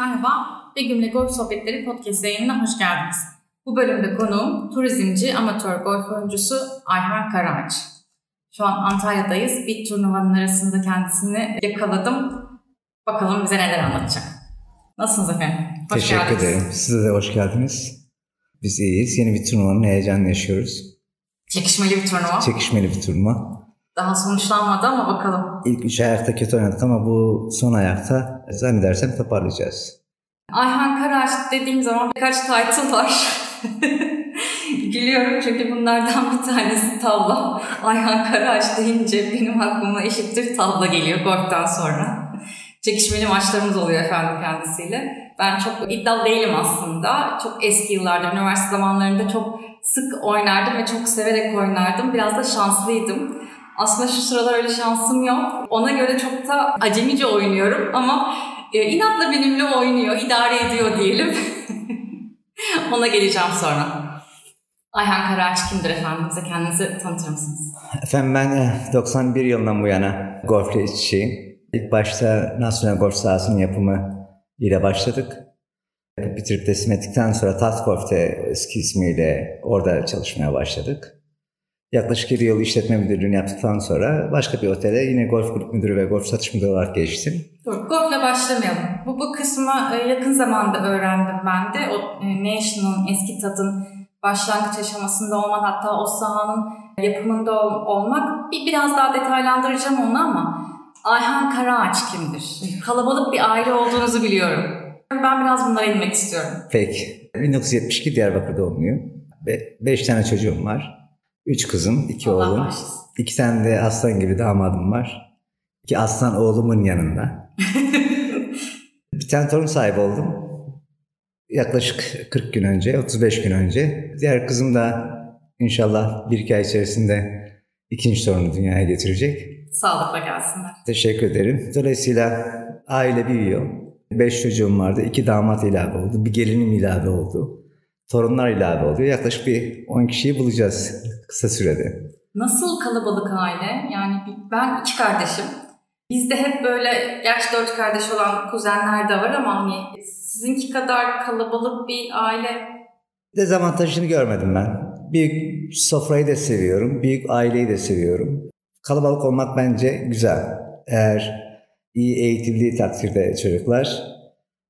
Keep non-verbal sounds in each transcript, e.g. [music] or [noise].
Merhaba, Begüm'le Golf Sohbetleri podcast yayınına hoş geldiniz. Bu bölümde konuğum turizmci, amatör golf oyuncusu Ayhan Karaağaç. Şu an Antalya'dayız. Bir turnuvanın arasında kendisini yakaladım. Bakalım bize neler anlatacak. Nasılsınız efendim? Hoş Teşekkür geldiniz. ederim. Size de hoş geldiniz. Biz iyiyiz. Yeni bir turnuvanın heyecanını yaşıyoruz. Çekişmeli bir turnuva. Çekişmeli bir turnuva. Daha sonuçlanmadı ama bakalım. İlk üç ayakta kötü oynadık ama bu son ayakta zannedersem toparlayacağız. Ayhan Karaç dediğim zaman birkaç title var. [laughs] Gülüyorum çünkü bunlardan bir tanesi tavla. Ayhan Karaç deyince benim aklıma eşittir tavla geliyor golften sonra. Çekişmeli maçlarımız oluyor efendim kendisiyle. Ben çok iddialı değilim aslında. Çok eski yıllarda, üniversite zamanlarında çok sık oynardım ve çok severek oynardım. Biraz da şanslıydım. Aslında şu sıralar öyle şansım yok. Ona göre çok da acemice oynuyorum ama e, inatla benimle oynuyor, idare ediyor diyelim. [laughs] Ona geleceğim sonra. Ayhan Karaç kimdir efendim? Bize kendinizi tanıtır mısınız? Efendim ben 91 e, yılından bu yana golfle iç İlk başta Nasyonel Golf sahasının yapımı ile başladık. Bitirip teslim ettikten sonra Tat Golf'te eski ismiyle orada çalışmaya başladık. Yaklaşık 7 yıl işletme müdürlüğünü yaptıktan sonra başka bir otele yine golf grup müdürü ve golf satış müdürü olarak geçtim. Dur, golfle başlamayalım. Bu, bu kısmı e, yakın zamanda öğrendim ben de. O e, National'ın, eski tadın başlangıç aşamasında olmak hatta o sahanın yapımında olmak bir biraz daha detaylandıracağım onu ama Ayhan Karaağaç kimdir? Kalabalık bir aile olduğunuzu biliyorum. Ben biraz bunlara inmek istiyorum. Peki. 1972 Diyarbakır doğumluyum. Be- beş tane çocuğum var. Üç kızım, iki Allah oğlum. Başlasın. İki tane de aslan gibi damadım var. İki aslan oğlumun yanında. [laughs] bir tane torun sahibi oldum. Yaklaşık 40 gün önce, 35 gün önce. Diğer kızım da inşallah bir iki ay içerisinde ikinci torunu dünyaya getirecek. Sağlıkla gelsinler. Teşekkür ederim. Dolayısıyla aile büyüyor. Beş çocuğum vardı. iki damat ilave oldu. Bir gelinim ilave oldu torunlar ilave oluyor. Yaklaşık bir 10 kişiyi bulacağız kısa sürede. Nasıl kalabalık aile? Yani ben iki kardeşim. Bizde hep böyle, gerçi dört kardeş olan kuzenler de var ama hani sizinki kadar kalabalık bir aile. Dezavantajını görmedim ben. Büyük sofrayı da seviyorum, büyük aileyi de seviyorum. Kalabalık olmak bence güzel. Eğer iyi eğitildiği takdirde çocuklar,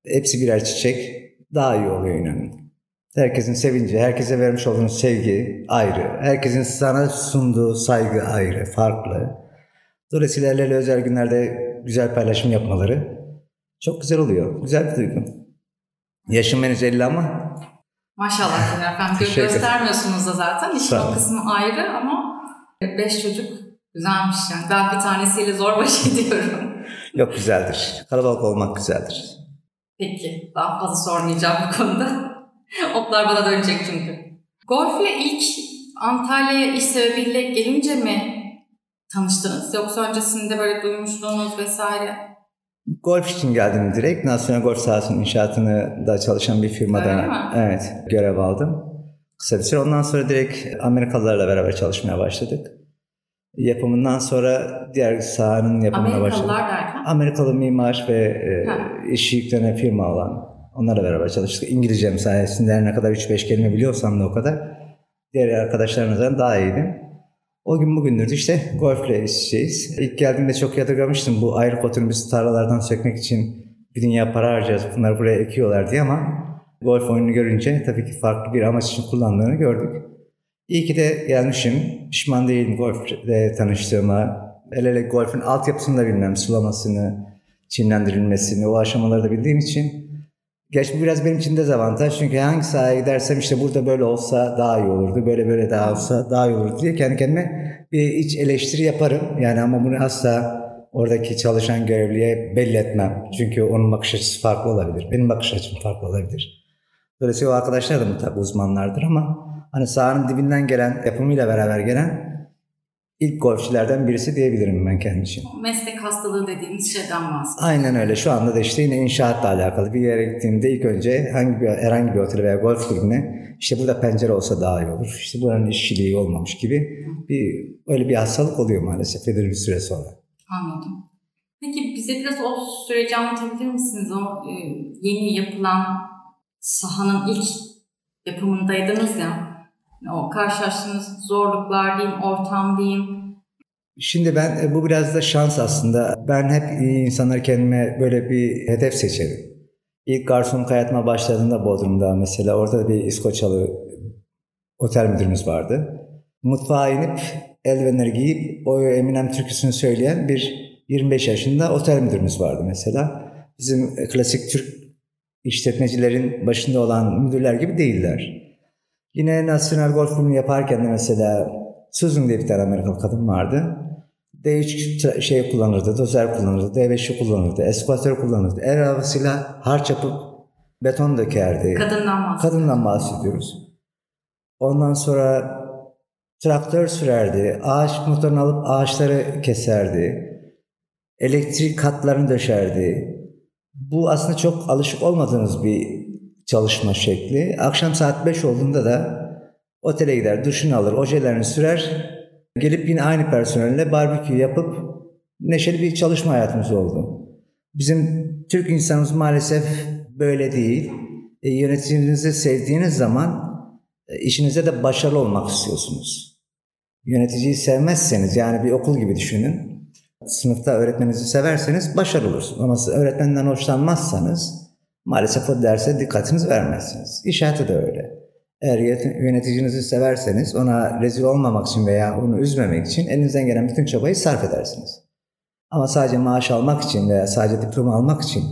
hepsi birer çiçek daha iyi oluyor inanın. Herkesin sevinci, herkese vermiş olduğunuz sevgi ayrı. Herkesin sana sunduğu saygı ayrı, farklı. Dolayısıyla el özel günlerde güzel paylaşım yapmaları çok güzel oluyor. Güzel bir duygu. Yaşım henüz 50 ama. Maşallah efendim. [laughs] Gö göstermiyorsunuz da zaten. İşin o kısmı ayrı ama beş çocuk güzelmiş yani. Ben bir tanesiyle zor baş [laughs] ediyorum. Yok güzeldir. Kalabalık olmak güzeldir. Peki. Daha fazla sormayacağım bu konuda. [laughs] Oklar bana dönecek çünkü. Golf'le ilk Antalya'ya iş sebebiyle gelince mi tanıştınız? Yoksa öncesinde böyle duymuşluğunuz vesaire? Golf için geldim direkt. Nasyonel Golf sahasının inşaatını da çalışan bir firmada evet görev aldım. Kısa bir süre. Ondan sonra direkt Amerikalılarla beraber çalışmaya başladık. Yapımından sonra diğer sahanın yapımına başladık. Amerikalılar derken? Amerikalı mimar ve e, iş yüklenen firma olan Onlarla beraber çalıştık. İngilizcem sayesinde ne kadar 3-5 kelime biliyorsam da o kadar. Diğer arkadaşlarımızdan daha iyiydim. O gün bugündür işte golfle işçiyiz. İlk geldiğimde çok yadırgamıştım bu ayrı otobüs tarlalardan sökmek için bir dünya para harcayacağız bunları buraya ekiyorlar diye ama golf oyununu görünce tabii ki farklı bir amaç için kullandığını gördük. İyi ki de gelmişim. Pişman değilim golfle tanıştığıma. El ele golfün altyapısını da bilmem, sulamasını, çimlendirilmesini, o aşamaları da bildiğim için Gerçi biraz benim için dezavantaj çünkü hangi sahaya gidersem işte burada böyle olsa daha iyi olurdu, böyle böyle daha olsa daha iyi olurdu diye kendi kendime bir iç eleştiri yaparım. Yani ama bunu asla oradaki çalışan görevliye belli etmem. Çünkü onun bakış açısı farklı olabilir. Benim bakış açım farklı olabilir. Dolayısıyla o arkadaşlar da mutlaka uzmanlardır ama hani sahanın dibinden gelen, yapımıyla beraber gelen ilk golfçilerden birisi diyebilirim ben kendim için. Meslek hastalığı dediğimiz şeyden bahsediyoruz. Aynen öyle. Şu anda da işte yine inşaatla alakalı bir yere gittiğimde ilk önce hangi bir, herhangi bir otel veya golf kulübüne işte burada pencere olsa daha iyi olur. İşte buranın işçiliği olmamış gibi bir öyle bir hastalık oluyor maalesef belirli bir süre sonra. Anladım. Peki bize biraz o süreci anlatabilir misiniz? O e, yeni yapılan sahanın ilk yapımındaydınız ya. O karşılaştığınız zorluklar diyeyim, ortam diyeyim. Şimdi ben e, bu biraz da şans aslında. Ben hep insanlar kendime böyle bir hedef seçerim. İlk garsonluk hayatıma başladığımda Bodrum'da mesela orada bir İskoçyalı otel müdürümüz vardı. Mutfağa inip eldivenleri giyip o Eminem türküsünü söyleyen bir 25 yaşında otel müdürümüz vardı mesela. Bizim klasik Türk işletmecilerin başında olan müdürler gibi değiller. Yine National Golf Club'unu yaparken de mesela Susan diye bir tane Amerikalı kadın vardı. D3 şey kullanırdı, dozer kullanırdı, D5'i kullanırdı, eskvatör kullanırdı. El arabasıyla harç yapıp beton dökerdi. Kadından bahsediyoruz. Kadından bahsediyoruz. Ondan sonra traktör sürerdi, ağaç motorunu alıp ağaçları keserdi, elektrik katlarını döşerdi. Bu aslında çok alışık olmadığınız bir çalışma şekli. Akşam saat 5 olduğunda da otele gider, duşunu alır, ojelerini sürer, gelip yine aynı personelle barbekü yapıp neşeli bir çalışma hayatımız oldu. Bizim Türk insanımız maalesef böyle değil. E, yöneticinizi sevdiğiniz zaman e, işinize de başarılı olmak istiyorsunuz. Yöneticiyi sevmezseniz yani bir okul gibi düşünün. Sınıfta öğretmeninizi severseniz başarılı olursunuz. Ama siz öğretmenden hoşlanmazsanız maalesef o derse dikkatinizi vermezsiniz. İş hayatı da öyle. Eğer yöneticinizi severseniz ona rezil olmamak için veya onu üzmemek için elinizden gelen bütün çabayı sarf edersiniz. Ama sadece maaş almak için veya sadece diploma almak için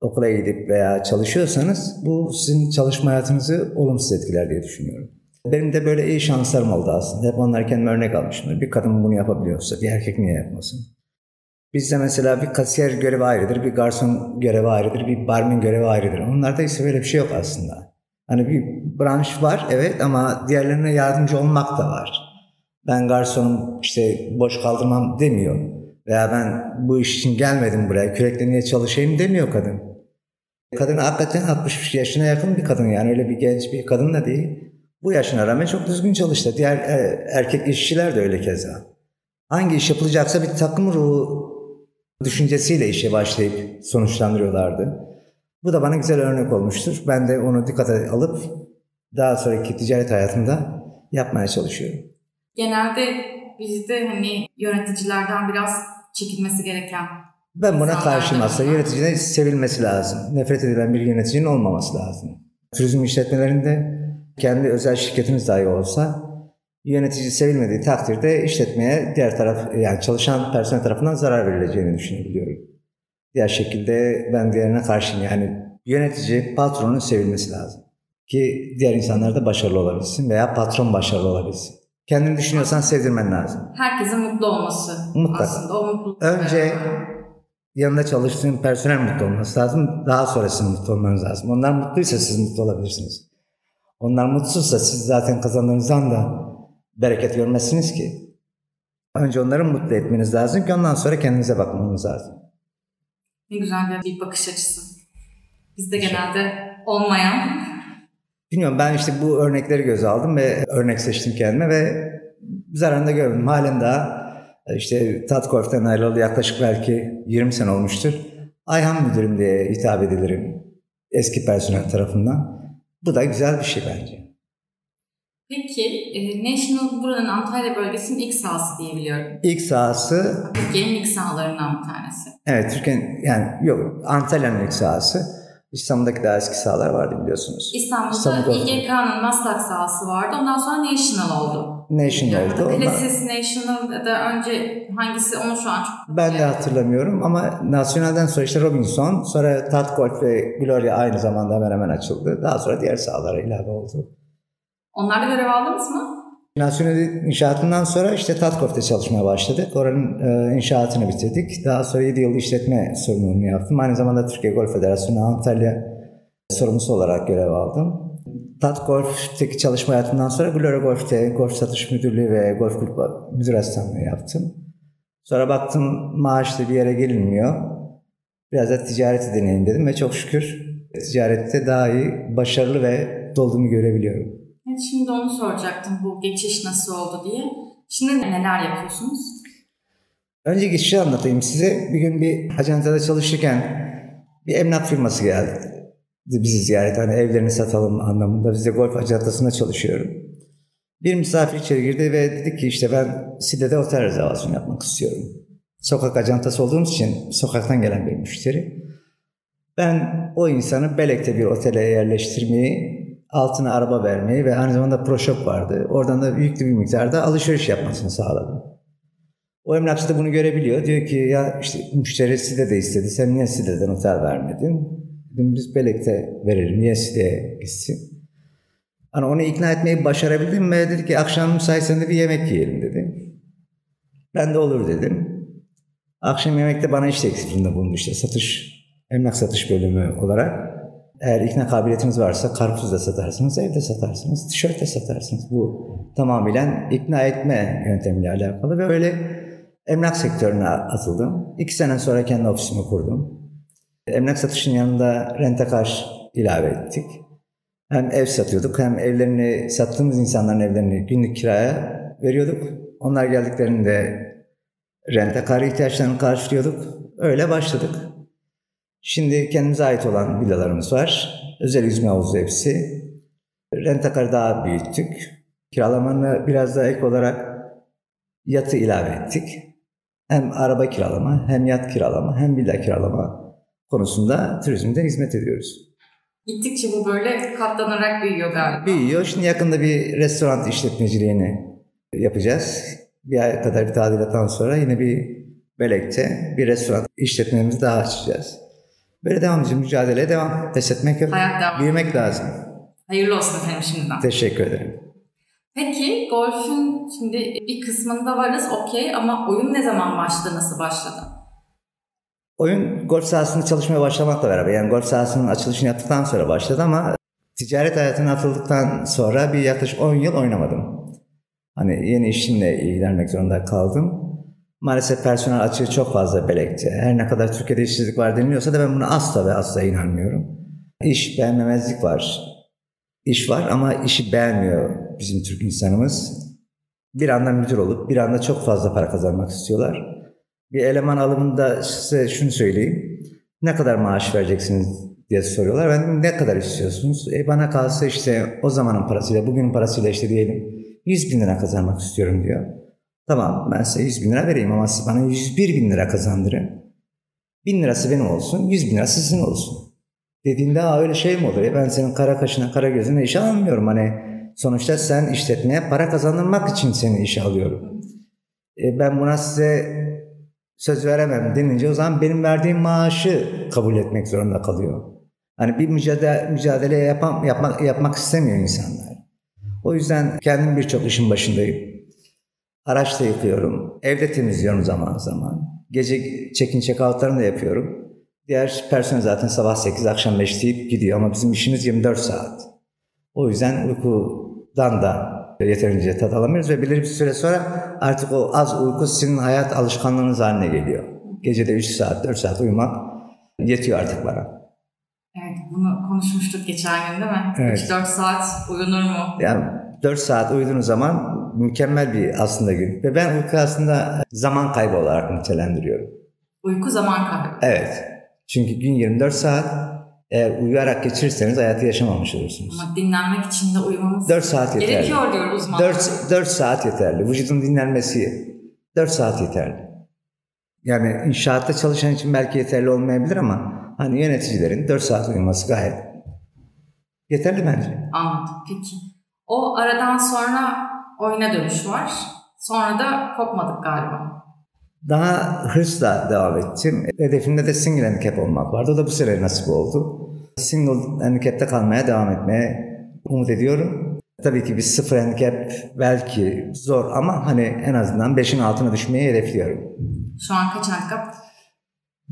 okula gidip veya çalışıyorsanız bu sizin çalışma hayatınızı olumsuz etkiler diye düşünüyorum. Benim de böyle iyi şanslarım oldu aslında. Hep onlar kendime örnek almışımdır. Bir kadın bunu yapabiliyorsa bir erkek niye yapmasın? Bizde mesela bir kasiyer görevi ayrıdır, bir garson görevi ayrıdır, bir barmen görevi ayrıdır. Onlarda ise böyle bir şey yok aslında. Hani bir branş var evet ama diğerlerine yardımcı olmak da var. Ben garsonum işte boş kaldırmam demiyor. Veya ben bu iş için gelmedim buraya kürekle niye çalışayım demiyor kadın. Kadın hakikaten 60 yaşına yakın bir kadın yani öyle bir genç bir kadın da değil. Bu yaşına rağmen çok düzgün çalıştı. Diğer e, erkek işçiler de öyle keza. Hangi iş yapılacaksa bir takım ruhu düşüncesiyle işe başlayıp sonuçlandırıyorlardı. Bu da bana güzel örnek olmuştur. Ben de onu dikkate alıp daha sonraki ticaret hayatımda yapmaya çalışıyorum. Genelde bizde hani yöneticilerden biraz çekilmesi gereken ben buna karşıyım aslında. Yöneticinin sevilmesi lazım. Nefret edilen bir yöneticinin olmaması lazım. Turizm işletmelerinde kendi özel şirketiniz dahi olsa yönetici sevilmediği takdirde işletmeye diğer taraf yani çalışan personel tarafından zarar verileceğini düşünebiliyorum. Diğer şekilde ben diğerine karşıyım. Yani yönetici, patronun sevilmesi lazım. Ki diğer insanlar da başarılı olabilsin veya patron başarılı olabilsin. Kendini düşünüyorsan sevdirmen lazım. Herkesin mutlu olması. Mutlaka. Aslında o mutluluk. Önce yanında çalıştığın personel mutlu olması lazım. Daha sonrasında mutlu olmanız lazım. Onlar mutluysa siz mutlu olabilirsiniz. Onlar mutsuzsa siz zaten kazandığınızdan da bereket görmezsiniz ki. Önce onları mutlu etmeniz lazım ki ondan sonra kendinize bakmanız lazım. Ne güzel bir bakış açısı. Bizde genelde olmayan. Bilmiyorum ben işte bu örnekleri göze aldım ve örnek seçtim kendime ve zararını da gördüm. Halen daha işte Tatkorf'tan ayrılalı yaklaşık belki 20 sene olmuştur. Ayhan müdürüm diye hitap edilirim eski personel tarafından. Bu da güzel bir şey bence. Peki e, National buranın Antalya bölgesinin ilk sahası diye biliyorum. İlk sahası... Türkiye'nin ilk sahalarından bir tanesi. Evet Türkiye'nin yani yok Antalya'nın ilk sahası. İstanbul'daki daha eski sahalar vardı biliyorsunuz. İstanbul'da İstanbul'da İGK'nın Maslak sahası vardı. Ondan sonra National oldu. National oldu. Places National da önce hangisi onu şu an çok... Ben de hatırlamıyorum ama National'den sonra işte Robinson, sonra Tatgolf ve Gloria aynı zamanda hemen hemen açıldı. Daha sonra diğer sahalara ilave oldu. Onlarda görev aldınız mı? Nasyonel inşaatından sonra işte Tatkorf'ta çalışmaya başladık. Oranın e, inşaatını bitirdik. Daha sonra 7 yıl işletme sorumluluğunu yaptım. Aynı zamanda Türkiye Golf Federasyonu Antalya sorumlusu olarak görev aldım. Tat Golf'teki çalışma hayatından sonra Gloria Golf'te Golf Satış Müdürlüğü ve Golf Kulübü Müdür Asistanlığı yaptım. Sonra baktım maaşlı bir yere gelinmiyor. Biraz da ticareti deneyim dedim ve çok şükür ticarette daha iyi, başarılı ve dolduğumu görebiliyorum. Evet, şimdi onu soracaktım bu geçiş nasıl oldu diye. Şimdi neler yapıyorsunuz? Önce geçişi anlatayım size. Bir gün bir ajantada çalışırken bir emlak firması geldi. Bizi ziyaret hani evlerini satalım anlamında. Biz de golf ajantasında çalışıyorum. Bir misafir içeri girdi ve dedi ki işte ben Side'de otel rezervasyonu yapmak istiyorum. Sokak ajantası olduğumuz için sokaktan gelen bir müşteri. Ben o insanı Belek'te bir otele yerleştirmeyi, altına araba vermeyi ve aynı zamanda pro shop vardı. Oradan da yüklü bir miktarda alışveriş yapmasını sağladım. O emlakçı da bunu görebiliyor. Diyor ki ya işte müşteri Side de istedi. Sen niye Side'den otel vermedin? Dedim biz Belek'te verelim. Niye Side'ye gitsin? Hani onu ikna etmeyi başarabildim ve dedi ki akşam müsaitsen de bir yemek yiyelim dedi. Ben de olur dedim. Akşam yemekte bana iş teklifinde bulundu işte satış, emlak satış bölümü olarak. Eğer ikna kabiliyetiniz varsa karpuz da satarsınız, evde satarsınız, tişört de satarsınız. Bu tamamen ikna etme yöntemiyle alakalı ve öyle emlak sektörüne atıldım. İki sene sonra kendi ofisimi kurdum. Emlak satışının yanında rentakar ilave ettik. Hem ev satıyorduk hem evlerini sattığımız insanların evlerini günlük kiraya veriyorduk. Onlar geldiklerinde rentakar ihtiyaçlarını karşılıyorduk. Öyle başladık. Şimdi kendimize ait olan villalarımız var. Özel yüzme havuzu hepsi. Rentakarı daha büyüttük. Kiralamanı biraz daha ek olarak yatı ilave ettik. Hem araba kiralama, hem yat kiralama, hem villa kiralama konusunda turizmde hizmet ediyoruz. Gittikçe bu böyle katlanarak büyüyor galiba. Büyüyor. Şimdi yakında bir restoran işletmeciliğini yapacağız. Bir ay kadar bir tadilattan sonra yine bir Belek'te bir restoran işletmemizi daha açacağız. Böyle devam edeceğiz. Mücadeleye devam. Pes etmek yok. Hayat devam. Büyümek lazım. Hayırlı olsun efendim şimdiden. Teşekkür ederim. Peki golfün şimdi bir kısmında varız okey ama oyun ne zaman başladı, nasıl başladı? Oyun golf sahasında çalışmaya başlamakla beraber yani golf sahasının açılışını yaptıktan sonra başladı ama ticaret hayatına atıldıktan sonra bir yaklaşık 10 yıl oynamadım. Hani yeni işimle ilgilenmek zorunda kaldım. Maalesef personel açığı çok fazla belekti. Her ne kadar Türkiye'de işsizlik var deniliyorsa da ben buna asla ve asla inanmıyorum. İş beğenmemezlik var. İş var ama işi beğenmiyor bizim Türk insanımız. Bir anda müdür olup bir anda çok fazla para kazanmak istiyorlar. Bir eleman alımında size şunu söyleyeyim. Ne kadar maaş vereceksiniz diye soruyorlar. Ben ne kadar istiyorsunuz? E bana kalsa işte o zamanın parasıyla, bugünün parasıyla işte diyelim 100 bin lira kazanmak istiyorum diyor. Tamam ben size 100 bin lira vereyim ama siz bana 101 bin lira kazandırın. Bin lirası benim olsun, 100 bin lirası sizin olsun. Dediğinde ha öyle şey mi olur ya ben senin kara kaşına kara gözüne işe almıyorum. Hani sonuçta sen işletmeye para kazandırmak için seni işe alıyorum. E, ben buna size söz veremem denince o zaman benim verdiğim maaşı kabul etmek zorunda kalıyor. Hani bir mücadele, mücadele yapan, yapmak, yapmak istemiyor insanlar. O yüzden kendim birçok işin başındayım. Araçta yıkıyorum. Evde temizliyorum zaman zaman. Gece check-in check-out'larını da yapıyorum. Diğer personel zaten sabah 8 akşam 5 deyip gidiyor ama bizim işimiz 24 saat. O yüzden uykudan da yeterince tat alamıyoruz ve belirli bir süre sonra artık o az uyku sizin hayat alışkanlığınız haline geliyor. Gecede 3 saat, 4 saat uyumak yetiyor artık bana. Evet bunu konuşmuştuk geçen gün değil mi? Evet. 3-4 saat uyunur mu? Yani 4 saat uyuduğunuz zaman mükemmel bir aslında gün. Ve ben uyku aslında zaman kaybı olarak nitelendiriyorum. Uyku zaman kaybı. Evet. Çünkü gün 24 saat eğer uyuyarak geçirirseniz hayatı yaşamamış olursunuz. Ama dinlenmek için de uyumamız 4 saat yeterli. gerekiyor diyor uzmanlar. 4, 4 saat yeterli. Vücudun dinlenmesi 4 saat yeterli. Yani inşaatta çalışan için belki yeterli olmayabilir ama hani yöneticilerin 4 saat uyuması gayet yeterli bence. Anladım. Peki. O aradan sonra oyuna dönüş var. Sonra da kopmadık galiba. Daha hırsla devam ettim. Hedefimde de single handicap olmak vardı. O da bu sene nasip oldu. Single handicap'te kalmaya devam etmeye umut ediyorum. Tabii ki bir sıfır handicap belki zor ama hani en azından 5'in altına düşmeyi hedefliyorum. Şu an kaç handikap?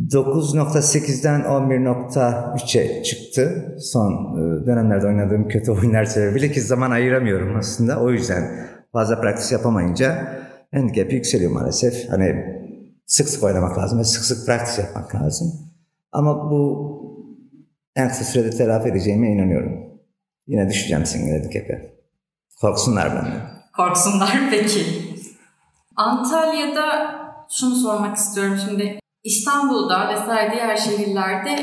9.8'den 11.3'e çıktı. Son e, dönemlerde oynadığım kötü [laughs] oyunlar sebebiyle ki zaman ayıramıyorum aslında. O yüzden fazla praktis yapamayınca handicap yükseliyor maalesef. Hani sık sık oynamak lazım ve sık sık praktis yapmak lazım. Ama bu en kısa sürede telafi edeceğime inanıyorum. Yine düşeceğim single handicap'e. Korksunlar benden. Korksunlar [laughs] peki. Antalya'da şunu sormak istiyorum şimdi. İstanbul'da vesaire diğer şehirlerde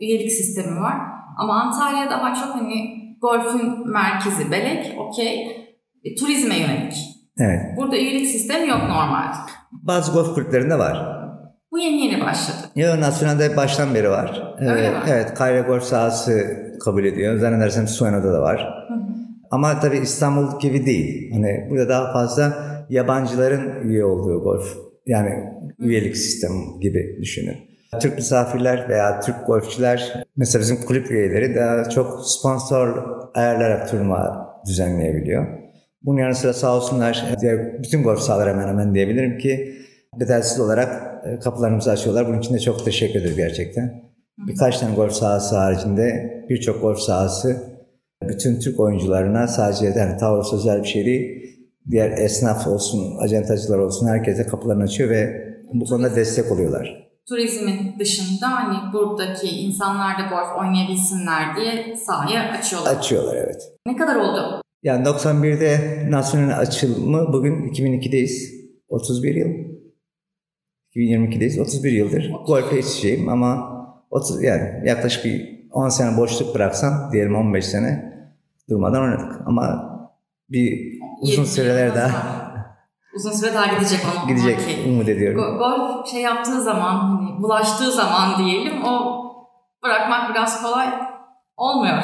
üyelik sistemi var. Ama Antalya daha çok hani golfün merkezi Belek, okey, e, turizme yönelik. Evet. Burada üyelik sistemi yok normalde. Bazı golf kulüplerinde var. Bu yeni yeni başladı. Yo Nasyonel'de baştan beri var. Öyle Ee, mi? Evet, Kayra Golf sahası kabul ediyor. Zannedersem Sueno'da da var. Hı hı. Ama tabii İstanbul gibi değil. Hani burada daha fazla yabancıların üye olduğu golf. Yani üyelik sistemi gibi düşünün. Türk misafirler veya Türk golfçiler mesela bizim kulüp üyeleri daha çok sponsor ayarlayarak turnuva düzenleyebiliyor. Bunun yanı sıra sağ olsunlar diğer bütün golf sahaları hemen hemen diyebilirim ki bedelsiz olarak e, kapılarımızı açıyorlar. Bunun için de çok teşekkür ederim gerçekten. Birkaç tane golf sahası haricinde birçok golf sahası bütün Türk oyuncularına sadece yani Taurus özel bir şey değil. Diğer esnaf olsun, acentacılar olsun herkese kapılarını açıyor ve bu konuda destek oluyorlar. Turizmin dışında hani buradaki insanlar da golf oynayabilsinler diye sahayı açıyorlar. Açıyorlar evet. Ne kadar oldu? Yani 91'de nasyonel açılımı bugün 2002'deyiz. 31 yıl. 2022'deyiz. 31 yıldır golfe içeceğim ama 30 yani yaklaşık bir 10 sene boşluk bıraksam diyelim 15 sene durmadan oynadık. Ama bir uzun süreler daha. [laughs] Uzun süre daha gidecek onu. gidecek Okey. umut ediyorum. Go- golf şey yaptığı zaman, hani bulaştığı zaman diyelim o bırakmak biraz kolay olmuyor.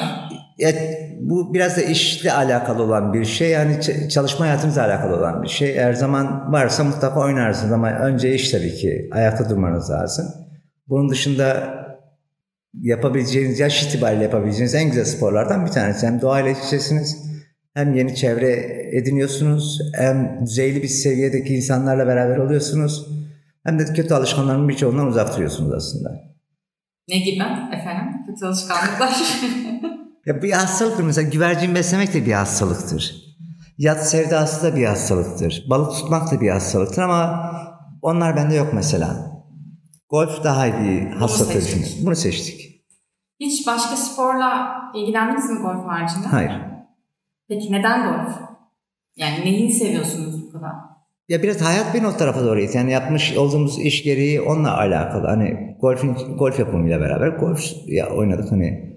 Ya, bu biraz da işle alakalı olan bir şey. Yani çalışma hayatımızla alakalı olan bir şey. Her zaman varsa mutlaka oynarsınız ama önce iş tabii ki. Ayakta durmanız lazım. Bunun dışında yapabileceğiniz, yaş itibariyle yapabileceğiniz en güzel sporlardan bir tanesi. Hem doğayla iç içesiniz, hem yeni çevre ediniyorsunuz, hem düzeyli bir seviyedeki insanlarla beraber oluyorsunuz. Hem de kötü alışkanlıkların birçoğundan uzak duruyorsunuz aslında. Ne gibi efendim? Kötü alışkanlıklar. [laughs] Ya bir hastalıktır mesela güvercin beslemek de bir hastalıktır. Yat sevdası da bir hastalıktır. Balık tutmak da bir hastalıktır ama onlar bende yok mesela. Golf daha iyi hastalıktır. seçtik. düşünüyorum. Bunu seçtik. Hiç başka sporla ilgilendiniz mi golf haricinde? Hayır. Peki neden golf? Yani neyini seviyorsunuz bu kadar? Ya biraz hayat beni o tarafa doğru itiyor. Yani yapmış olduğumuz iş gereği onunla alakalı. Hani golfin, golf yapımıyla beraber golf ya oynadık hani.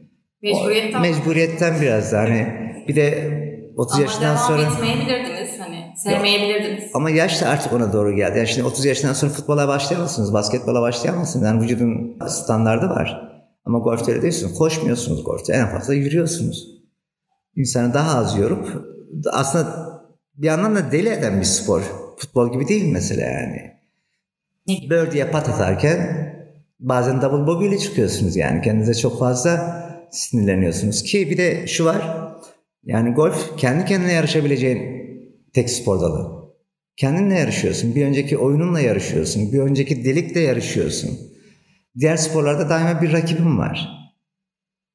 Mecburiyetten Mecburiyetten biraz da hani bir de 30 Ama yaşından devam sonra etmeyebilirdiniz hani. Sevmeyebilirdiniz. Ama yaş da artık ona doğru geldi. Yani şimdi 30 yaşından sonra futbola başlayamazsınız, basketbola başlayamazsınız. Yani vücudun standardı var. Ama golfte öyle değilsiniz. Koşmuyorsunuz golfte. En fazla yürüyorsunuz. İnsanı daha az yorup aslında bir yandan da deli eden bir spor. Futbol gibi değil mesela yani. Birdie'ye pat atarken bazen double bogey ile çıkıyorsunuz yani. Kendinize çok fazla sinirleniyorsunuz. Ki bir de şu var. Yani golf kendi kendine yarışabileceğin tek spor dalı. Kendinle yarışıyorsun. Bir önceki oyununla yarışıyorsun. Bir önceki delikle yarışıyorsun. Diğer sporlarda daima bir rakibin var.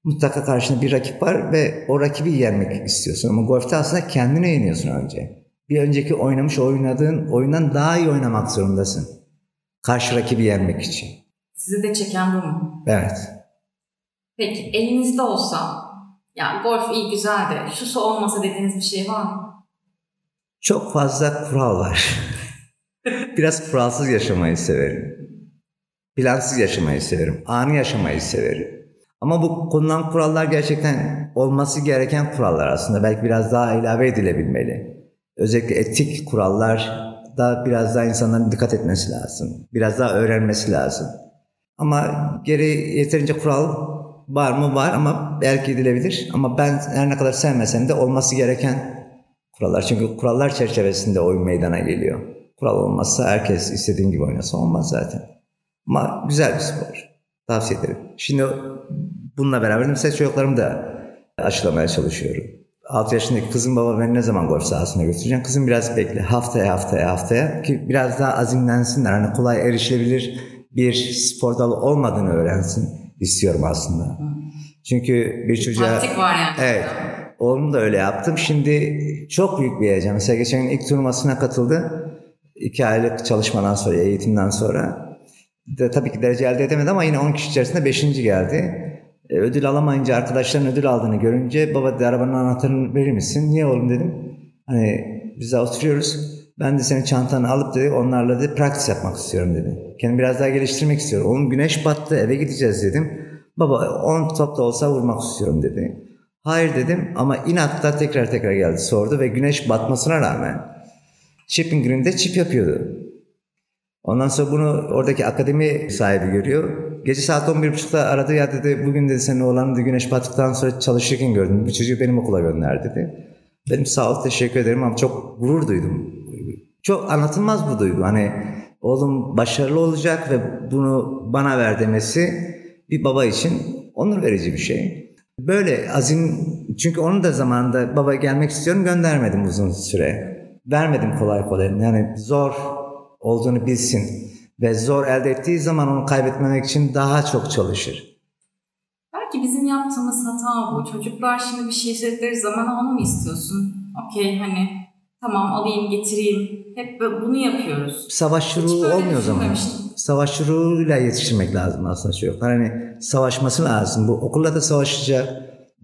Mutlaka karşında bir rakip var ve o rakibi yenmek istiyorsun. Ama golfte aslında kendine yeniyorsun önce. Bir önceki oynamış oynadığın oyundan daha iyi oynamak zorundasın. Karşı rakibi yenmek için. Sizi de çeken bu mu? Evet. Peki elinizde olsa ya golf iyi güzel de şusu olmasa dediğiniz bir şey var mı? Çok fazla kural var. Biraz kuralsız yaşamayı severim. Plansız yaşamayı severim. Anı yaşamayı severim. Ama bu konulan kurallar gerçekten olması gereken kurallar aslında. Belki biraz daha ilave edilebilmeli. Özellikle etik kurallar da biraz daha insanların dikkat etmesi lazım. Biraz daha öğrenmesi lazım. Ama geri yeterince kural var mı? Var ama belki edilebilir. Ama ben her ne kadar sevmesem de olması gereken kurallar. Çünkü kurallar çerçevesinde oyun meydana geliyor. Kural olmazsa herkes istediğin gibi oynasa olmaz zaten. Ama güzel bir spor. Tavsiye ederim. Şimdi bununla beraber mesela çocuklarımı da aşılamaya çalışıyorum. 6 yaşındaki kızım baba beni ne zaman golf sahasına götüreceğim? Kızım biraz bekle. Haftaya haftaya haftaya ki biraz daha azimlensinler. Hani kolay erişilebilir bir spor dalı olmadığını öğrensin istiyorum aslında. Çünkü bir çocuğa... Taktik var yani. Evet. Oğlum da öyle yaptım. Şimdi çok büyük bir heyecan. Mesela geçen gün ilk turnuvasına katıldı. İki aylık çalışmadan sonra, eğitimden sonra. De, tabii ki derece elde edemedi ama yine 10 kişi içerisinde 5. geldi. E, ödül alamayınca arkadaşların ödül aldığını görünce baba dedi arabanın anahtarını verir misin? Niye oğlum dedim. Hani biz oturuyoruz. Ben de senin çantanı alıp dedi onlarla dedi practice yapmak istiyorum dedi. Kendimi biraz daha geliştirmek istiyorum. Oğlum güneş battı eve gideceğiz dedim. Baba 10 top da olsa vurmak istiyorum dedi. Hayır dedim ama inatla tekrar tekrar geldi sordu ve güneş batmasına rağmen Chipping Green'de çip yapıyordu. Ondan sonra bunu oradaki akademi sahibi görüyor. Gece saat 11.30'da aradı ya dedi bugün dedi senin oğlanı da güneş battıktan sonra çalışırken gördüm. Bu çocuğu benim okula gönder dedi. Benim sağ ol teşekkür ederim ama çok gurur duydum. Çok anlatılmaz bu duygu. Hani oğlum başarılı olacak ve bunu bana ver demesi bir baba için onur verici bir şey. Böyle azim çünkü onun da zamanında baba gelmek istiyorum göndermedim uzun süre. Vermedim kolay kolay. Yani zor olduğunu bilsin ve zor elde ettiği zaman onu kaybetmemek için daha çok çalışır. Belki bizim yaptığımız hata bu. Çocuklar şimdi bir şey istedikleri zaman onu mu istiyorsun? Okey hani tamam alayım getireyim. Hep bunu yapıyoruz. Savaş ruhu olmuyor o zaman. Savaş ruhuyla yetiştirmek lazım aslında çocuklar. Hani savaşması lazım. Bu okulla da savaşacak,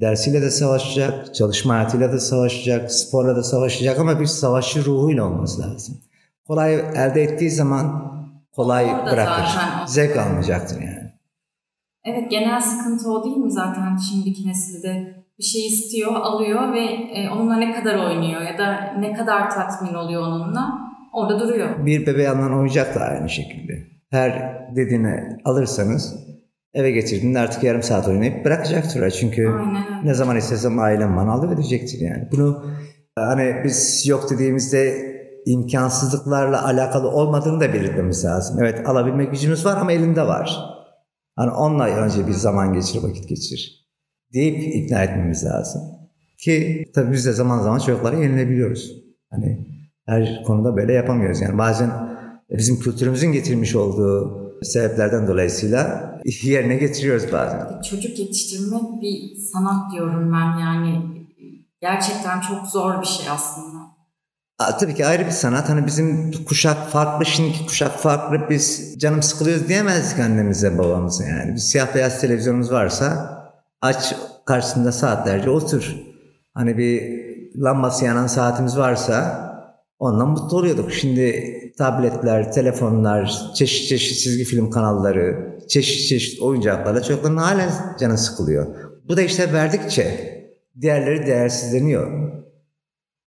dersiyle de savaşacak, çalışma hayatıyla da savaşacak, sporla da savaşacak ama bir savaşçı ruhuyla olması lazım. Kolay elde ettiği zaman kolay Orada bırakır. Zevk almayacaktır yani. Evet genel sıkıntı o değil mi zaten şimdiki nesilde? Bir şey istiyor, alıyor ve e, onunla ne kadar oynuyor ya da ne kadar tatmin oluyor onunla orada duruyor. Bir bebeği alınan oyuncak da aynı şekilde. Her dediğini alırsanız eve getirdiğinde artık yarım saat oynayıp bırakacaktır. Çünkü Aynen. ne zaman istesem ailem bana alıverecektir yani. Bunu hani biz yok dediğimizde imkansızlıklarla alakalı olmadığını da belirtmemiz lazım. Evet alabilmek gücümüz var ama elinde var. Hani onunla önce bir zaman geçir, vakit geçir deyip ikna etmemiz lazım. Ki tabii biz de zaman zaman çocuklara yenilebiliyoruz. Hani her konuda böyle yapamıyoruz. Yani bazen bizim kültürümüzün getirmiş olduğu sebeplerden dolayısıyla [laughs] yerine getiriyoruz bazen. Çocuk yetiştirmek bir sanat diyorum ben yani. Gerçekten çok zor bir şey aslında. Aa, tabii ki ayrı bir sanat. Hani bizim kuşak farklı, şimdiki kuşak farklı. Biz canım sıkılıyoruz diyemezdik annemize babamıza yani. Bir siyah beyaz televizyonumuz varsa aç karşısında saatlerce otur. Hani bir lambası yanan saatimiz varsa ondan mutlu oluyorduk. Şimdi tabletler, telefonlar, çeşit çeşit çizgi film kanalları, çeşit çeşit oyuncaklarla çocukların halen canı sıkılıyor. Bu da işte verdikçe diğerleri değersizleniyor.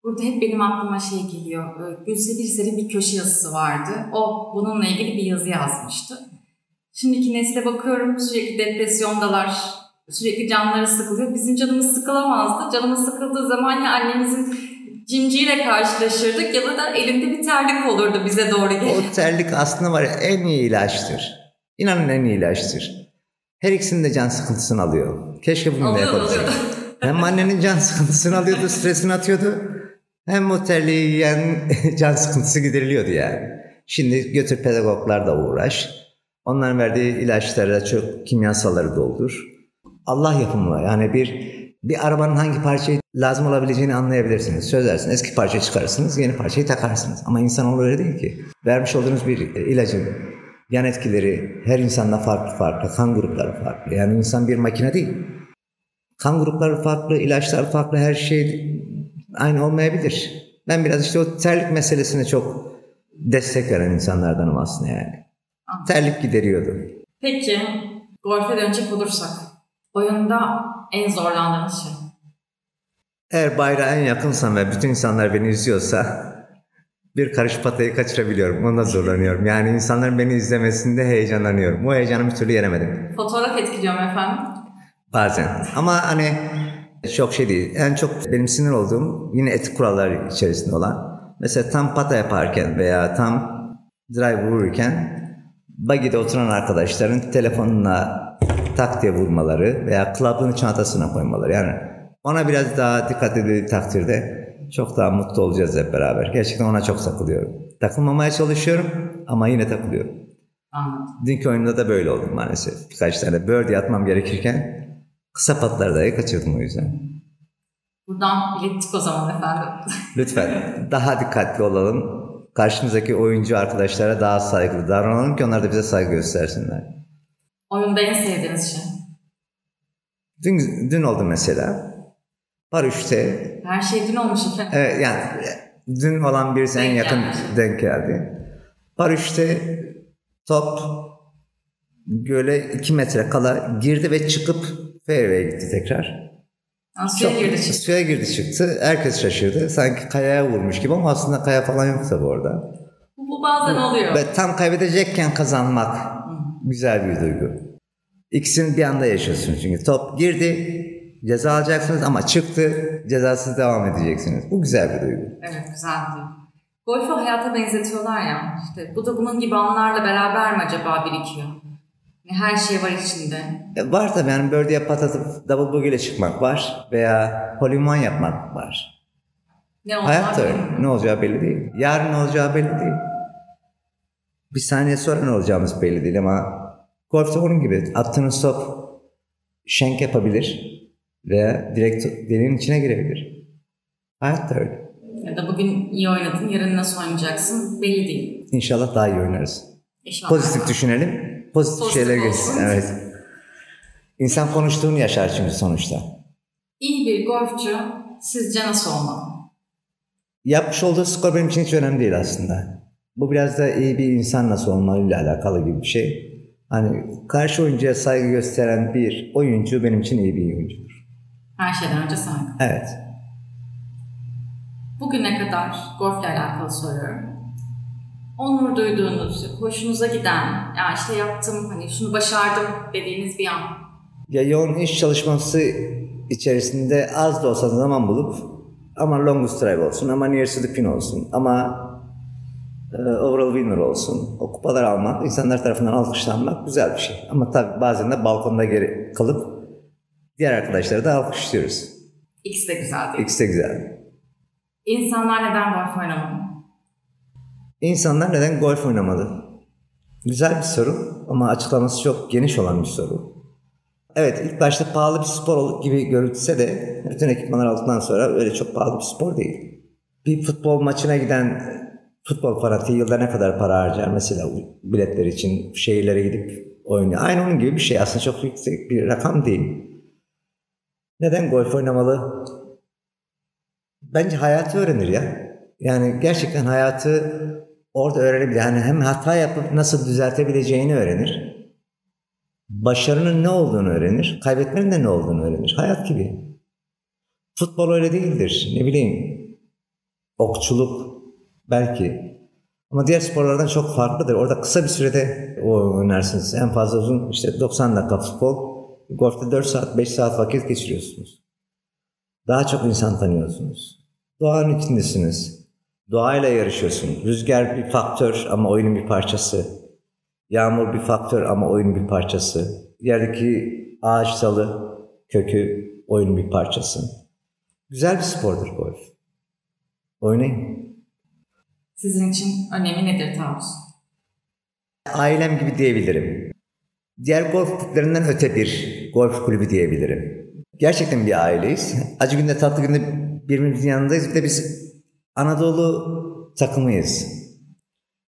Burada hep benim aklıma şey geliyor. Ee, Gülse Birsel'in bir köşe yazısı vardı. O bununla ilgili bir yazı yazmıştı. Şimdiki nesle bakıyorum sürekli depresyondalar, sürekli canları sıkılıyor. Bizim canımız sıkılamazdı. Canımız sıkıldığı zaman ya annemizin cimciyle karşılaşırdık ya da elinde bir terlik olurdu bize doğru gelip. O terlik aslında var ya en iyi ilaçtır. İnanın en iyi ilaçtır. Her ikisinin de can sıkıntısını alıyor. Keşke bunu da yapabilsek. Hem annenin can sıkıntısını alıyordu, stresini atıyordu. Hem o terliği yiyen [laughs] can sıkıntısı gideriliyordu yani. Şimdi götür pedagoglar da uğraş. Onların verdiği ilaçlara çok kimyasalları doldur. Allah yapımı yani bir bir arabanın hangi parçayı lazım olabileceğini anlayabilirsiniz. Sözlersin eski parça çıkarırsınız yeni parçayı takarsınız. Ama insan öyle değil ki. Vermiş olduğunuz bir ilacın yan etkileri her insanda farklı farklı. Kan grupları farklı. Yani insan bir makine değil. Kan grupları farklı, ilaçlar farklı, her şey aynı olmayabilir. Ben biraz işte o terlik meselesine çok destek veren insanlardanım aslında yani. Anladım. Terlik gideriyordu. Peki golfe dönecek olursak oyunda en zorlandığınız şey? Eğer bayrağa en yakınsam ve bütün insanlar beni izliyorsa bir karış patayı kaçırabiliyorum. Onda zorlanıyorum. Yani insanların beni izlemesinde heyecanlanıyorum. O heyecanı bir türlü yenemedim. Fotoğraf etkiliyor mu efendim? Bazen. Ama hani çok şey değil. En çok benim sinir olduğum yine etik kurallar içerisinde olan. Mesela tam pata yaparken veya tam drive vururken buggy'de oturan arkadaşların telefonuna tak diye vurmaları veya klabını çantasına koymaları. Yani ona biraz daha dikkat edildiği takdirde çok daha mutlu olacağız hep beraber. Gerçekten ona çok takılıyorum. Takılmamaya çalışıyorum ama yine takılıyorum. Anladım. Dünkü oyunda da böyle oldu maalesef. Birkaç tane birdie atmam gerekirken Kısa patlar dahi kaçırdım o yüzden. Buradan ilettik o zaman efendim. [laughs] Lütfen daha dikkatli olalım. Karşımızdaki oyuncu arkadaşlara daha saygılı davranalım ki onlar da bize saygı göstersinler. Oyunda en sevdiğiniz şey? Dün, dün oldu mesela. Par 3'te. Her şey dün olmuş efendim. Evet yani Dün olan birisi en yakın geldi. denk geldi. Paraşütte top göle 2 metre kala girdi ve çıkıp fairway'e gitti tekrar. Yani suya Çok- girdi çıktı. Suya girdi çıktı. Herkes şaşırdı. Sanki kayaya vurmuş gibi ama aslında kaya falan yok tabii orada. Bu, bu bazen oluyor. Ve tam kaybedecekken kazanmak güzel bir duygu. İkisini bir anda yaşıyorsunuz çünkü. Top girdi, ceza alacaksınız ama çıktı, cezasız devam edeceksiniz. Bu güzel bir duygu. Evet güzel diyor. Golfü hayata benzetiyorlar ya. İşte bu da bunun gibi anlarla beraber mi acaba birikiyor? Her şey var içinde. E, Var tabii yani birdie'ye patlatıp double bogey ile çıkmak var veya hole yapmak var. Ne Hayat da öyle. Ne olacağı belli değil. Yarın ne olacağı belli değil. Bir saniye sonra ne olacağımız belli değil ama golfte onun gibi attığınız top şenk yapabilir veya direkt deliğin içine girebilir. Hayat da öyle. Ya da bugün iyi oynadın, yarın nasıl oynayacaksın belli değil. İnşallah daha iyi oynarız. İnşallah. Pozitif düşünelim. Pozitif, Pozitif şeyler geçsin. Evet. İnsan konuştuğunu yaşar çünkü sonuçta. İyi bir golfçü sizce nasıl olmalı? Yapmış olduğu skor benim için hiç önemli değil aslında. Bu biraz da iyi bir insan nasıl olmalıyla alakalı gibi bir şey. Hani karşı oyuncuya saygı gösteren bir oyuncu benim için iyi bir oyuncudur. Her şeyden önce saygı. Evet. Bugüne kadar golfle alakalı soruyorum. Onur duyduğunuz, hoşunuza giden, ya işte yaptım, hani şunu başardım dediğiniz bir an. Ya yoğun iş çalışması içerisinde az da olsa zaman bulup ama longest drive olsun, ama nearest to the pin olsun, ama overall winner olsun. O kupalar almak, insanlar tarafından alkışlanmak güzel bir şey. Ama tabii bazen de balkonda geri kalıp diğer arkadaşları da alkışlıyoruz. İkisi de güzel değil. İkisi de güzel. İnsanlar neden golf oynamalı? İnsanlar neden golf oynamalı? Güzel bir soru ama açıklaması çok geniş olan bir soru. Evet ilk başta pahalı bir spor gibi görülse de bütün ekipmanlar aldıktan sonra öyle çok pahalı bir spor değil. Bir futbol maçına giden futbol fanatiği yılda ne kadar para harcar mesela biletler için şehirlere gidip oynuyor. Aynı onun gibi bir şey aslında çok yüksek bir rakam değil. Neden golf oynamalı? Bence hayatı öğrenir ya. Yani gerçekten hayatı orada öğrenebilir. Yani hem hata yapıp nasıl düzeltebileceğini öğrenir. Başarının ne olduğunu öğrenir. Kaybetmenin de ne olduğunu öğrenir. Hayat gibi. Futbol öyle değildir. Ne bileyim. Okçuluk belki. Ama diğer sporlardan çok farklıdır. Orada kısa bir sürede oynarsınız. En fazla uzun işte 90 dakika futbol. Golf'te 4 saat 5 saat vakit geçiriyorsunuz. Daha çok insan tanıyorsunuz. Doğanın içindesiniz. Doğayla yarışıyorsun. Rüzgar bir faktör ama oyunun bir parçası. Yağmur bir faktör ama oyunun bir parçası. Yerdeki ağaç dalı, kökü oyunun bir parçası. Güzel bir spordur golf. Oynayın. Sizin için önemi nedir Tavus? Ailem gibi diyebilirim. Diğer golf kulüplerinden öte bir golf kulübü diyebilirim. Gerçekten bir aileyiz. Acı günde tatlı günde birbirimizin yanındayız. Bir de biz Anadolu takımıyız.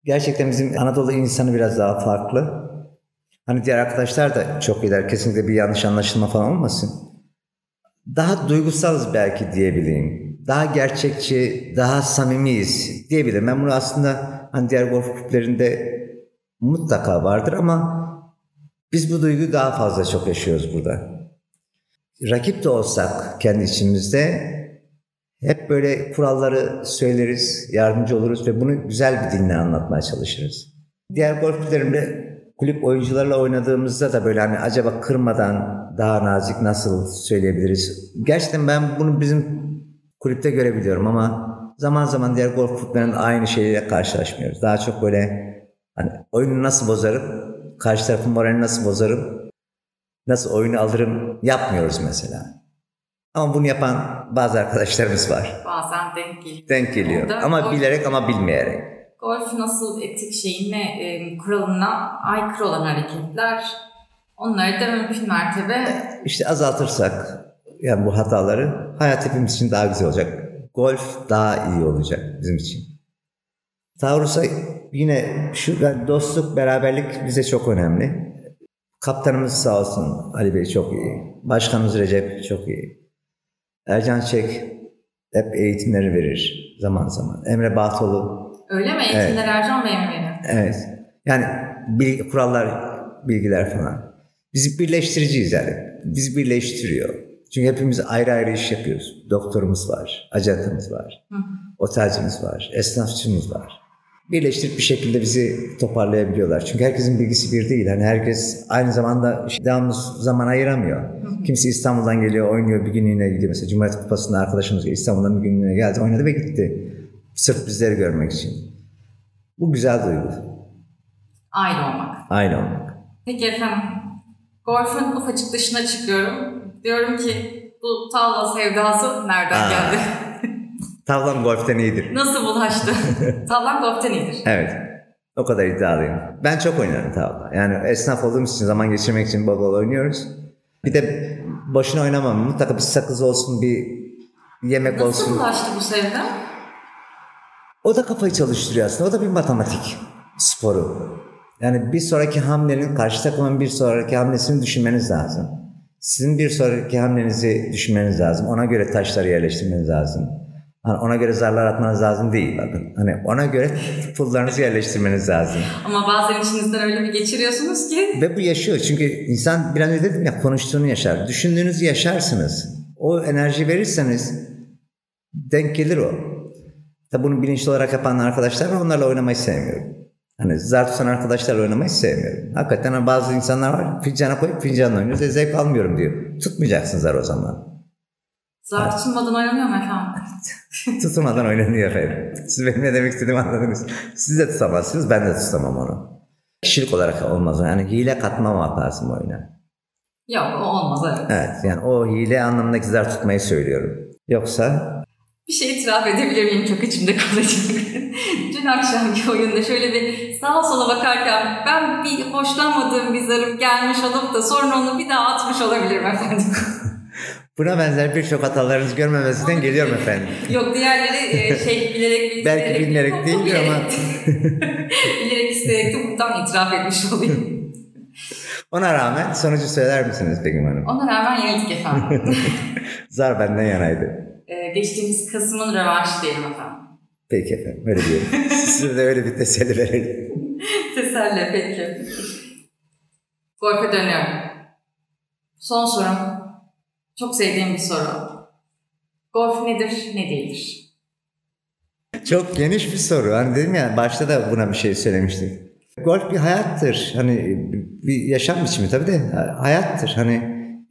Gerçekten bizim Anadolu insanı biraz daha farklı. Hani diğer arkadaşlar da çok iyiler. Kesinlikle bir yanlış anlaşılma falan olmasın. Daha duygusalız belki diyebileyim. Daha gerçekçi, daha samimiyiz diyebilirim. Ben bunu aslında hani diğer golf kulüplerinde mutlaka vardır ama biz bu duyguyu daha fazla çok yaşıyoruz burada. Rakip de olsak kendi içimizde hep böyle kuralları söyleriz, yardımcı oluruz ve bunu güzel bir dille anlatmaya çalışırız. Diğer golf kulüplerinde kulüp oyuncularla oynadığımızda da böyle hani acaba kırmadan daha nazik nasıl söyleyebiliriz? Gerçekten ben bunu bizim kulüpte görebiliyorum ama zaman zaman diğer golf kulüplerinde aynı şeyle karşılaşmıyoruz. Daha çok böyle hani oyunu nasıl bozarım, karşı tarafın moralini nasıl bozarım, nasıl oyunu alırım yapmıyoruz mesela. Ama bunu yapan bazı arkadaşlarımız var. Bazen denk geliyor. Denk geliyor. Orada ama golf- bilerek ama bilmeyerek. Golf nasıl etik şeyine, e, kuralına aykırı olan hareketler. Onları da mümkün mertebe İşte azaltırsak yani bu hataları hayat hepimiz için daha güzel olacak. Golf daha iyi olacak bizim için. Taurus'a yine şu yani dostluk, beraberlik bize çok önemli. Kaptanımız sağ olsun Ali Bey çok iyi. Başkanımız Recep çok iyi. Ercan Çek hep eğitimleri verir zaman zaman. Emre Bahtoğlu. Öyle mi? Eğitimler evet. Ercan Bey mi veriyor? Evet. Yani bilgi, kurallar, bilgiler falan. Biz birleştiriciyiz yani. Biz birleştiriyor. Çünkü hepimiz ayrı ayrı iş yapıyoruz. Doktorumuz var, ajantamız var, Hı. otelcimiz var, esnafçımız var. Birleştirip bir şekilde bizi toparlayabiliyorlar. Çünkü herkesin bilgisi bir değil. Hani herkes aynı zamanda devamlı zaman ayıramıyor. Hı. Kimisi İstanbul'dan geliyor, oynuyor bir günlüğüne gidiyor. Mesela Cumhuriyet Kupası'nda arkadaşımız İstanbul'dan bir günlüğüne geldi, oynadı ve gitti. Sırf bizleri görmek için. Bu güzel duygu. Aile olmak. Aile olmak. Peki efendim, golfün ufacık dışına çıkıyorum. Diyorum ki bu tavla sevdası nereden Aa, geldi? [laughs] tavlam golften iyidir. Nasıl bulaştı? [laughs] tavlam golften iyidir. Evet. O kadar iddialıyım. Ben çok oynarım tavla. Yani esnaf olduğumuz için zaman geçirmek için bol bol oynuyoruz. Bir de boşuna oynamam. Mutlaka bir sakız olsun, bir yemek Nasıl olsun. Nasıl bulaştı bu sevda? O da kafayı çalıştırıyor aslında. O da bir matematik sporu. Yani bir sonraki hamlenin, karşı takımın bir sonraki hamlesini düşünmeniz lazım. Sizin bir sonraki hamlenizi düşünmeniz lazım. Ona göre taşları yerleştirmeniz lazım. Hani ona göre zarlar atmanız lazım değil bakın. Hani ona göre [laughs] pullarınızı yerleştirmeniz lazım. Ama bazen içinizden öyle bir geçiriyorsunuz ki. Ve bu yaşıyor. Çünkü insan bir an önce dedim ya konuştuğunu yaşar. Düşündüğünüzü yaşarsınız. O enerji verirseniz denk gelir o. Tabi bunu bilinçli olarak yapan arkadaşlar var. Onlarla oynamayı sevmiyorum. Hani zar tutan arkadaşlarla oynamayı sevmiyorum. Hakikaten hani bazı insanlar var fincana koyup fincanla oynuyoruz. E, zevk almıyorum diyor. Tutmayacaksın zar o zaman. Zar evet. tutulmadan oynanıyor mu efendim? [laughs] Tutulmadan oynanıyor efendim. Siz benim ne demek istediğimi anladınız. Siz de tutamazsınız ben de tutamam onu. Kişilik olarak olmaz. Yani hile katmamak lazım oyuna. Yok o olmaz evet. Evet yani o hile anlamındaki zar tutmayı söylüyorum. Yoksa bir şey itiraf edebilir miyim? Çok içimde kalacak. Dün [laughs] akşamki oyunda şöyle bir sağa sola bakarken ben bir hoşlanmadığım bir zarım gelmiş olup da sonra onu bir daha atmış olabilirim efendim. [laughs] Buna benzer birçok hatalarınızı görmemesinden geliyorum efendim. [laughs] Yok diğerleri e, şey bilerek Belki bilerek değil ama. bilerek isteyerek de buradan itiraf etmiş olayım. Ona rağmen sonucu söyler misiniz Begüm Hanım? Ona rağmen yenildik efendim. Zar benden yanaydı e, geçtiğimiz Kasım'ın rövanşı diyelim efendim. Peki efendim öyle diyelim. [laughs] Size de öyle bir teselli verelim. teselli peki. Golfe dönüyorum. Son sorum. Çok sevdiğim bir soru. Golf nedir, ne değildir? Çok geniş bir soru. Hani dedim ya başta da buna bir şey söylemiştim. Golf bir hayattır. Hani bir yaşam biçimi tabii de hayattır. Hani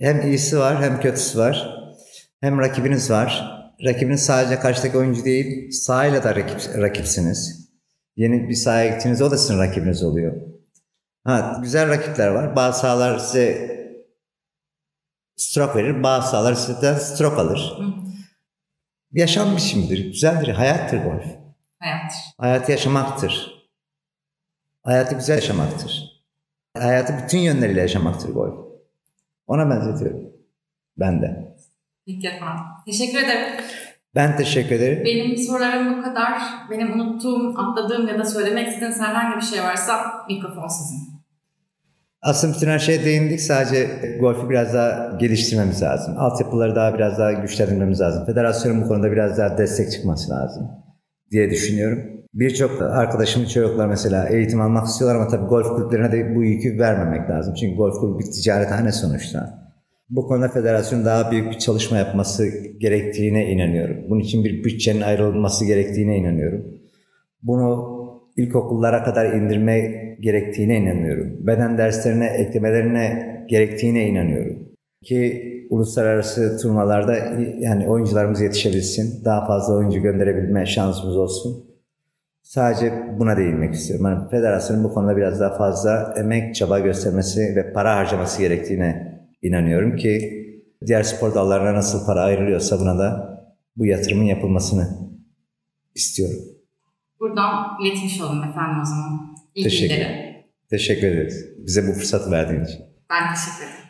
hem iyisi var hem kötüsü var. Hem rakibiniz var. Rakibiniz sadece karşıdaki oyuncu değil, sahayla da rakip, rakipsiniz. Yeni bir sahaya gittiğiniz o da sizin rakibiniz oluyor. Ha, güzel rakipler var. Bazı sahalar size stroke verir, bazı sahalar sizden stroke alır. Hı. Yaşam biçimidir, güzeldir, hayattır golf. Hayattır. Hayatı yaşamaktır. Hayatı güzel yaşamaktır. Hayatı bütün yönleriyle yaşamaktır golf. Ona benzetiyorum. Ben de. Peki efendim. Teşekkür ederim. Ben teşekkür ederim. Benim sorularım bu kadar. Benim unuttuğum, atladığım ya da söylemek istediğiniz herhangi bir şey varsa mikrofon sizin. Aslında bütün her şeye değindik. Sadece golfü biraz daha geliştirmemiz lazım. Altyapıları daha biraz daha güçlendirmemiz lazım. Federasyonun bu konuda biraz daha destek çıkması lazım diye düşünüyorum. Birçok arkadaşımın çocuklar mesela eğitim almak istiyorlar ama tabii golf kulüplerine de bu yükü vermemek lazım. Çünkü golf kulübü bir ticarethane sonuçta. Bu konuda federasyon daha büyük bir çalışma yapması gerektiğine inanıyorum. Bunun için bir bütçenin ayrılması gerektiğine inanıyorum. Bunu ilkokullara kadar indirme gerektiğine inanıyorum. Beden derslerine eklemelerine gerektiğine inanıyorum. Ki uluslararası turnuvalarda yani oyuncularımız yetişebilsin. Daha fazla oyuncu gönderebilme şansımız olsun. Sadece buna değinmek istiyorum. Yani federasyonun bu konuda biraz daha fazla emek, çaba göstermesi ve para harcaması gerektiğine inanıyorum ki diğer spor dallarına nasıl para ayrılıyorsa buna da bu yatırımın yapılmasını istiyorum. Buradan iletmiş olalım efendim o zaman. İyi teşekkür, teşekkür ederiz. Bize bu fırsatı verdiğin için. Ben teşekkür ederim.